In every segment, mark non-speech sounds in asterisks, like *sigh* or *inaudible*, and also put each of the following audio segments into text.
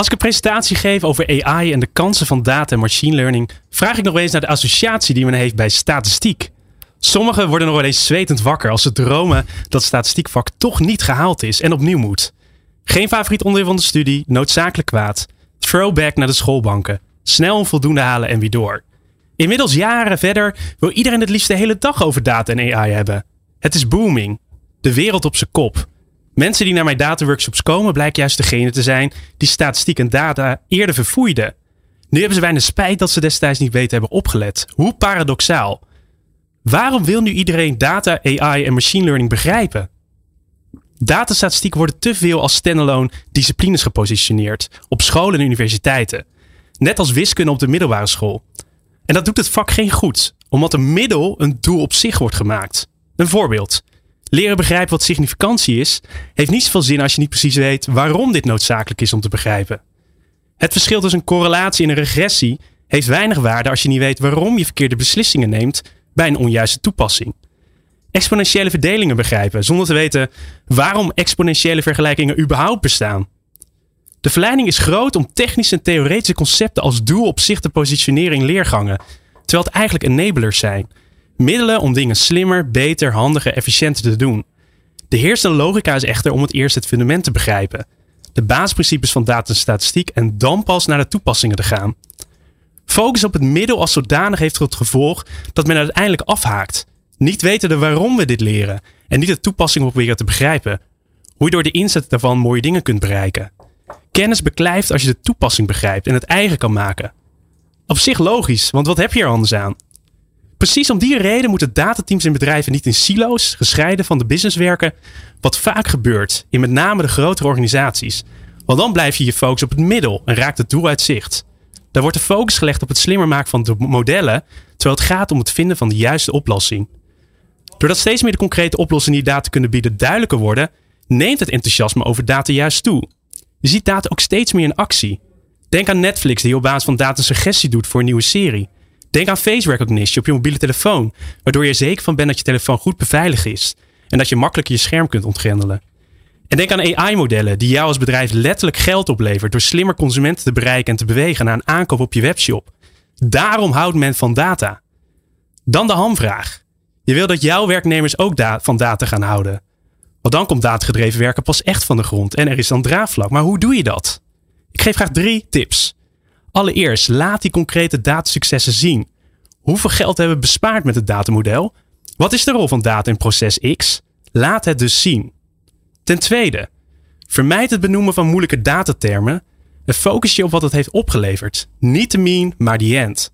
Als ik een presentatie geef over AI en de kansen van data en machine learning, vraag ik nog eens naar de associatie die men heeft bij statistiek. Sommigen worden nog wel eens zwetend wakker als ze dromen dat statistiekvak toch niet gehaald is en opnieuw moet. Geen favoriet onderdeel van de studie, noodzakelijk kwaad. Throwback naar de schoolbanken. Snel een voldoende halen en weer door. Inmiddels jaren verder wil iedereen het liefst de hele dag over data en AI hebben. Het is booming. De wereld op zijn kop. Mensen die naar mijn dataworkshops komen blijken juist degene te zijn die statistiek en data eerder verfoeiden. Nu hebben ze bijna spijt dat ze destijds niet beter hebben opgelet. Hoe paradoxaal. Waarom wil nu iedereen data, AI en machine learning begrijpen? Datastatistiek worden te veel als standalone disciplines gepositioneerd op scholen en universiteiten. Net als wiskunde op de middelbare school. En dat doet het vak geen goed, omdat een middel een doel op zich wordt gemaakt. Een voorbeeld. Leren begrijpen wat significantie is, heeft niet zoveel zin als je niet precies weet waarom dit noodzakelijk is om te begrijpen. Het verschil tussen een correlatie en een regressie heeft weinig waarde als je niet weet waarom je verkeerde beslissingen neemt bij een onjuiste toepassing. Exponentiële verdelingen begrijpen zonder te weten waarom exponentiële vergelijkingen überhaupt bestaan. De verleiding is groot om technische en theoretische concepten als doel op zich te positioneren in leergangen, terwijl het eigenlijk enablers zijn. Middelen om dingen slimmer, beter, handiger, efficiënter te doen. De heersende logica is echter om het eerst het fundament te begrijpen. De basisprincipes van data en statistiek en dan pas naar de toepassingen te gaan. Focus op het middel als zodanig heeft tot gevolg dat men uiteindelijk afhaakt. Niet weten de waarom we dit leren en niet de toepassing proberen te begrijpen. Hoe je door de inzet daarvan mooie dingen kunt bereiken. Kennis beklijft als je de toepassing begrijpt en het eigen kan maken. Op zich logisch, want wat heb je er anders aan? Precies om die reden moeten datateams in bedrijven niet in silo's, gescheiden van de business werken, wat vaak gebeurt in met name de grotere organisaties. Want dan blijf je je focus op het middel en raakt het doel uit zicht. Daar wordt de focus gelegd op het slimmer maken van de modellen, terwijl het gaat om het vinden van de juiste oplossing. Doordat steeds meer de concrete oplossingen die data kunnen bieden duidelijker worden, neemt het enthousiasme over data juist toe. Je ziet data ook steeds meer in actie. Denk aan Netflix die op basis van data suggestie doet voor een nieuwe serie. Denk aan face recognition op je mobiele telefoon, waardoor je er zeker van bent dat je telefoon goed beveiligd is en dat je makkelijk je scherm kunt ontgrendelen. En denk aan AI-modellen die jou als bedrijf letterlijk geld oplevert door slimmer consumenten te bereiken en te bewegen naar een aankoop op je webshop. Daarom houdt men van data. Dan de hamvraag. Je wil dat jouw werknemers ook van data gaan houden. Want dan komt datagedreven werken pas echt van de grond en er is dan draagvlak. Maar hoe doe je dat? Ik geef graag drie tips. Allereerst, laat die concrete datasuccessen zien. Hoeveel geld hebben we bespaard met het datamodel? Wat is de rol van data in proces X? Laat het dus zien. Ten tweede, vermijd het benoemen van moeilijke datatermen en focus je op wat het heeft opgeleverd. Niet de mean, maar the end.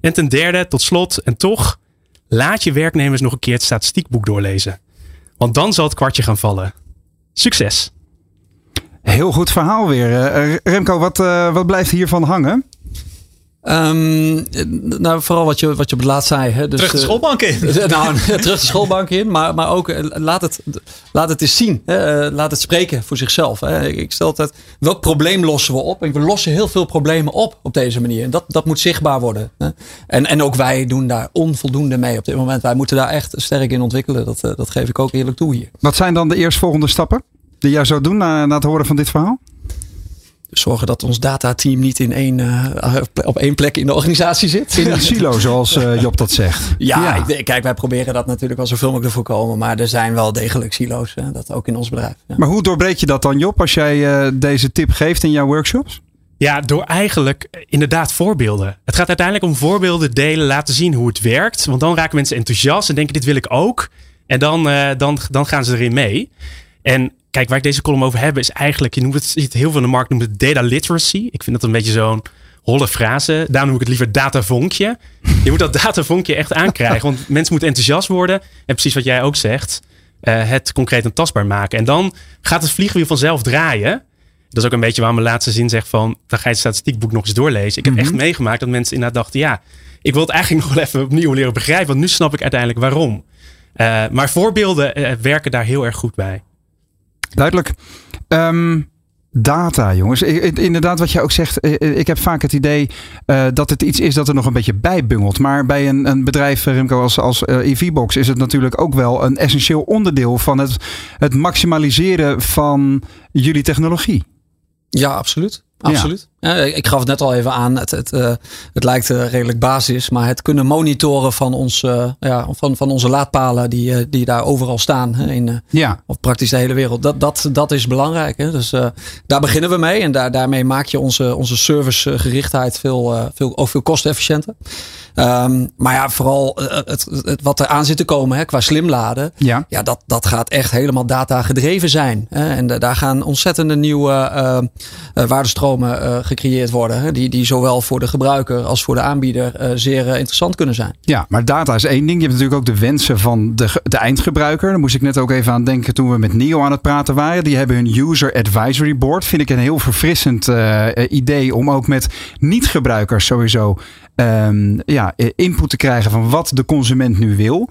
En ten derde, tot slot en toch, laat je werknemers nog een keer het statistiekboek doorlezen. Want dan zal het kwartje gaan vallen. Succes! Heel goed verhaal weer. Eh, Remco, wat, uh, wat blijft hiervan hangen? Um, nou, vooral wat je, wat je op het laatst zei. Hè. Dus, terug de schoolbank in. *laughs* nou, terug de schoolbank in. Maar, maar ook laat het, laat het eens zien. Hè. Laat het spreken voor zichzelf. Hè. Ik stel altijd, welk probleem lossen we op? En we lossen heel veel problemen op op deze manier. En dat, dat moet zichtbaar worden. Hè. En, en ook wij doen daar onvoldoende mee op dit moment. Wij moeten daar echt sterk in ontwikkelen. Dat, dat geef ik ook eerlijk toe hier. Wat zijn dan de eerstvolgende stappen die jij zou doen na, na het horen van dit verhaal? zorgen dat ons datateam niet in één, uh, op één plek in de organisatie zit. In een silo, zoals uh, Job dat zegt. *laughs* Ja, ja. kijk, wij proberen dat natuurlijk wel zoveel mogelijk te voorkomen. Maar er zijn wel degelijk silo's, hè, dat ook in ons bedrijf. Ja. Maar hoe doorbreek je dat dan, Job, als jij uh, deze tip geeft in jouw workshops? Ja, door eigenlijk inderdaad voorbeelden. Het gaat uiteindelijk om voorbeelden delen, laten zien hoe het werkt. Want dan raken mensen enthousiast en denken: dit wil ik ook. En dan, dan, dan gaan ze erin mee. En kijk, waar ik deze column over heb, is eigenlijk, je noemt het, ziet heel veel in de markt noemt het data literacy. Ik vind dat een beetje zo'n holle frase. Daarom noem ik het liever datavonkje. Je moet dat datavonkje echt aankrijgen, want mensen moeten enthousiast worden. En precies wat jij ook zegt, uh, het concreet en tastbaar maken. En dan gaat het vliegwiel vanzelf draaien. Dat is ook een beetje waar mijn laatste zin zegt van, dan ga je het statistiekboek nog eens doorlezen. Ik heb echt meegemaakt dat mensen inderdaad dachten, ja, ik wil het eigenlijk *laughs* nog wel even opnieuw leren begrijpen, want nu snap ik uiteindelijk waarom. Uh, maar voorbeelden uh, werken daar heel erg goed bij. Duidelijk. Um, Data, jongens. Inderdaad, wat je ook zegt. Eh, eh, ik heb vaak het idee uh, dat het iets is dat er nog een beetje bijbungelt. Maar bij een, een bedrijf, Remco, als, als EVBox is het natuurlijk ook wel een essentieel onderdeel van het, het maximaliseren van jullie technologie. Ja, absoluut. Absoluut. Ja. ik gaf het net al even aan. Het, het, uh, het lijkt uh, redelijk basis. Maar het kunnen monitoren van, ons, ja, van, van onze laadpalen die, die daar overal staan. Hè, in, ja. Of praktisch de hele wereld. Dat, dat, dat is belangrijk. Hè. Dus daar beginnen we mee. En daar, daarmee maak je onze, onze servicegerichtheid veel, veel, ook veel kostefficiënter. Um, maar ja, vooral het, het, wat er aan zit te komen hè, qua slimladen. Ja. ja dat, dat gaat echt helemaal data gedreven zijn. Hè. En daar gaan ontzettende nieuwe waardestromen uh, gecreëerd worden. die, die zowel voor de gebruiker als voor de aanbieder uh, zeer uh, interessant kunnen zijn. Ja, maar data is één ding. Je hebt natuurlijk ook de wensen van de, de eindgebruiker. Daar moest ik net ook even aan denken toen we met NIO aan het praten waren. Die hebben hun User Advisory Board. Vind ik een heel verfrissend idee om ook met niet-gebruikers sowieso um, ja, input te krijgen van wat de consument nu wil.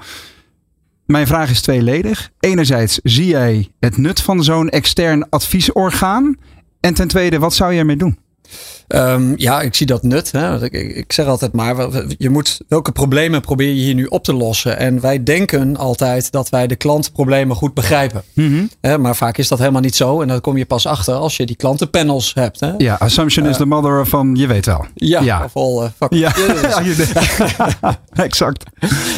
Mijn vraag is tweeledig. Enerzijds, zie jij het nut van zo'n extern adviesorgaan? En ten tweede, wat zou je ermee doen? Um, ja, ik zie dat nut. Hè. Ik, ik, zeg altijd maar, je moet, welke problemen probeer je hier nu op te lossen? En wij denken altijd dat wij de klantproblemen goed begrijpen. Mm -hmm. maar vaak is dat helemaal niet zo. En dan kom je pas achter als je die klantenpanels hebt. Hè. Ja, assumption is the mother van je weet wel. Ja, ja. of all uh, ja. *laughs* *laughs* exact.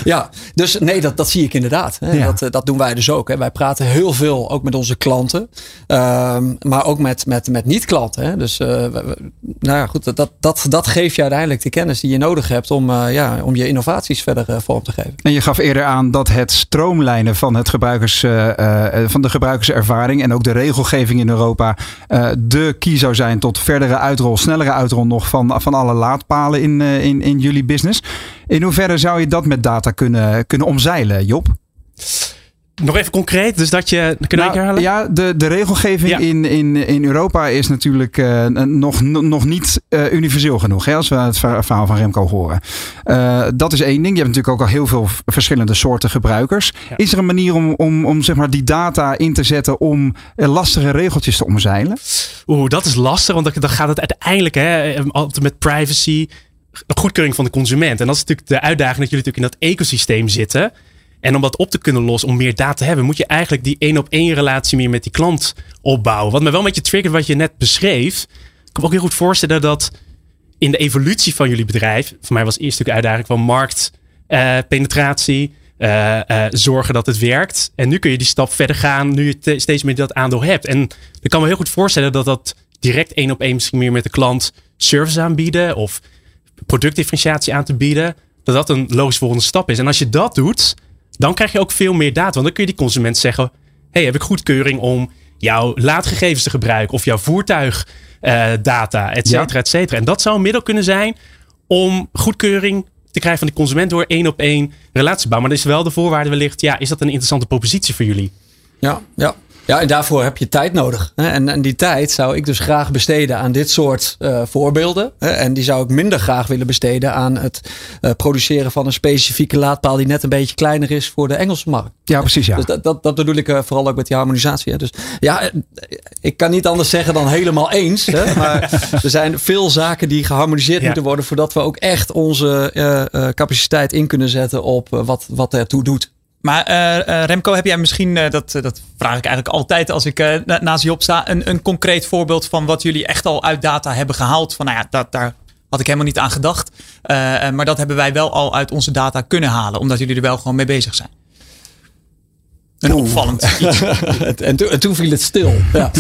Ja, dus nee, dat, dat zie ik inderdaad. Hè. Ja. Dat, eh, dat doen wij dus ook. Hè. Wij praten heel veel ook met onze klanten. Um, maar ook met, met, met niet-klanten. Dus uh, nou ja, goed, dat, dat, dat geeft je uiteindelijk de kennis die je nodig hebt om, uh, ja, om je innovaties verder uh, vorm te geven. En je gaf eerder aan dat het stroomlijnen van, het gebruikers, uh, van de gebruikerservaring en ook de regelgeving in Europa de key zou zijn tot verdere uitrol, snellere uitrol nog van, van alle laadpalen in, in, in jullie business. In hoeverre zou je dat met data kunnen, kunnen omzeilen, Job? Nog even concreet, dus dat je. Je nou, Ja, de, de regelgeving in, in, in Europa is natuurlijk uh, nog, nog niet uh, universeel genoeg. Hè, als we het verhaal van Remco horen. Uh, dat is één ding. Je hebt natuurlijk ook al heel veel verschillende soorten gebruikers. Ja. Is er een manier om, om, om zeg maar die data in te zetten om lastige regeltjes te omzeilen? Oeh, dat is lastig, want dan gaat het uiteindelijk hè, altijd met privacy. Goedkeuring van de consument. En dat is natuurlijk de uitdaging dat jullie natuurlijk in dat ecosysteem zitten. En om dat op te kunnen lossen, om meer data te hebben, moet je eigenlijk die één op één relatie meer met die klant opbouwen. Wat me wel een beetje triggert wat je net beschreef. Ik kan me ook heel goed voorstellen dat in de evolutie van jullie bedrijf, voor mij was eerst natuurlijk uitdaging van marktpenetratie, uh, uh, zorgen dat het werkt. En nu kun je die stap verder gaan, nu je steeds meer dat aandeel hebt. En ik kan me heel goed voorstellen dat dat direct één op één misschien meer met de klant service aanbieden of productdifferentiatie aan te bieden, dat dat een logisch volgende stap is. En als je dat doet, dan krijg je ook veel meer data. Want dan kun je die consument zeggen: hey, heb ik goedkeuring om jouw laadgegevens te gebruiken of jouw voertuigdata, uh, et cetera, et cetera. En dat zou een middel kunnen zijn om goedkeuring te krijgen van de consument door één op één relatie te bouwen. Maar dat is wel de voorwaarde wellicht, ja, is dat een interessante propositie voor jullie? Ja, ja. Ja, en daarvoor heb je tijd nodig. En, en die tijd zou ik dus graag besteden aan dit soort uh, voorbeelden. En die zou ik minder graag willen besteden aan het uh, produceren van een specifieke laadpaal die net een beetje kleiner is voor de Engelse markt. Ja, precies. Ja. Dus dat, dat, dat bedoel ik uh, vooral ook met die harmonisatie. Hè. Dus ja, ik kan niet anders zeggen dan helemaal eens. Hè. *laughs* Maar er zijn veel zaken die geharmoniseerd ja. moeten worden voordat we ook echt onze capaciteit in kunnen zetten op wat, wat ertoe doet. Maar uh, Remco, heb jij misschien, uh, dat, dat vraag ik eigenlijk altijd als ik uh, naast je op sta, een, een concreet voorbeeld van wat jullie echt al uit data hebben gehaald? Van nou ja, dat, daar had ik helemaal niet aan gedacht. maar dat hebben wij wel al uit onze data kunnen halen, omdat jullie er wel gewoon mee bezig zijn. Een opvallend *laughs* iets. en, toen, en, toen viel het stil. Ja.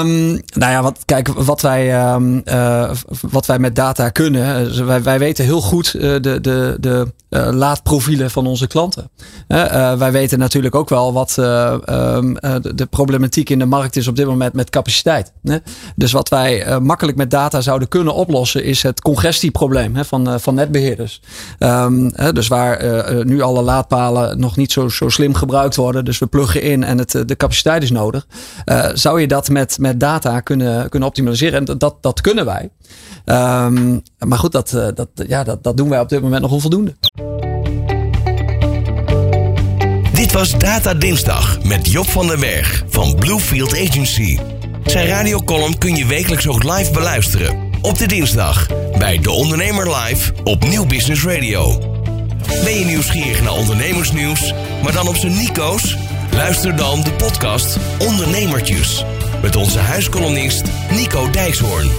um, *laughs* nou ja, wat, kijk, wat wij, um, uh, wat wij met data kunnen. wij, wij weten heel goed uh, de, de, de laadprofielen van onze klanten. wij weten natuurlijk ook wel wat um, de, de, problematiek in de markt is op dit moment met capaciteit. Dus wat wij makkelijk met data zouden kunnen oplossen is het congestieprobleem van, van netbeheerders. dus waar nu alle laadpalen nog niet zo, zo slim gebruikt worden Dus we pluggen in en het, de capaciteit is nodig. zou je dat met, met data kunnen, kunnen optimaliseren? En dat, dat kunnen wij. Ehm, maar goed, dat, dat, ja, dat, dat doen wij op dit moment nog onvoldoende. Dit was Data Dinsdag met Job van den Berg van Bluefield Agency. Zijn radiocolumn kun je wekelijks ook live beluisteren. Op de dinsdag bij De Ondernemer Live op Nieuw Business Radio. Ben je nieuwsgierig naar ondernemersnieuws, maar dan op zijn Nico's? Luister dan de podcast Ondernemertjes. Met onze huiskolonist Nico Dijkshoorn.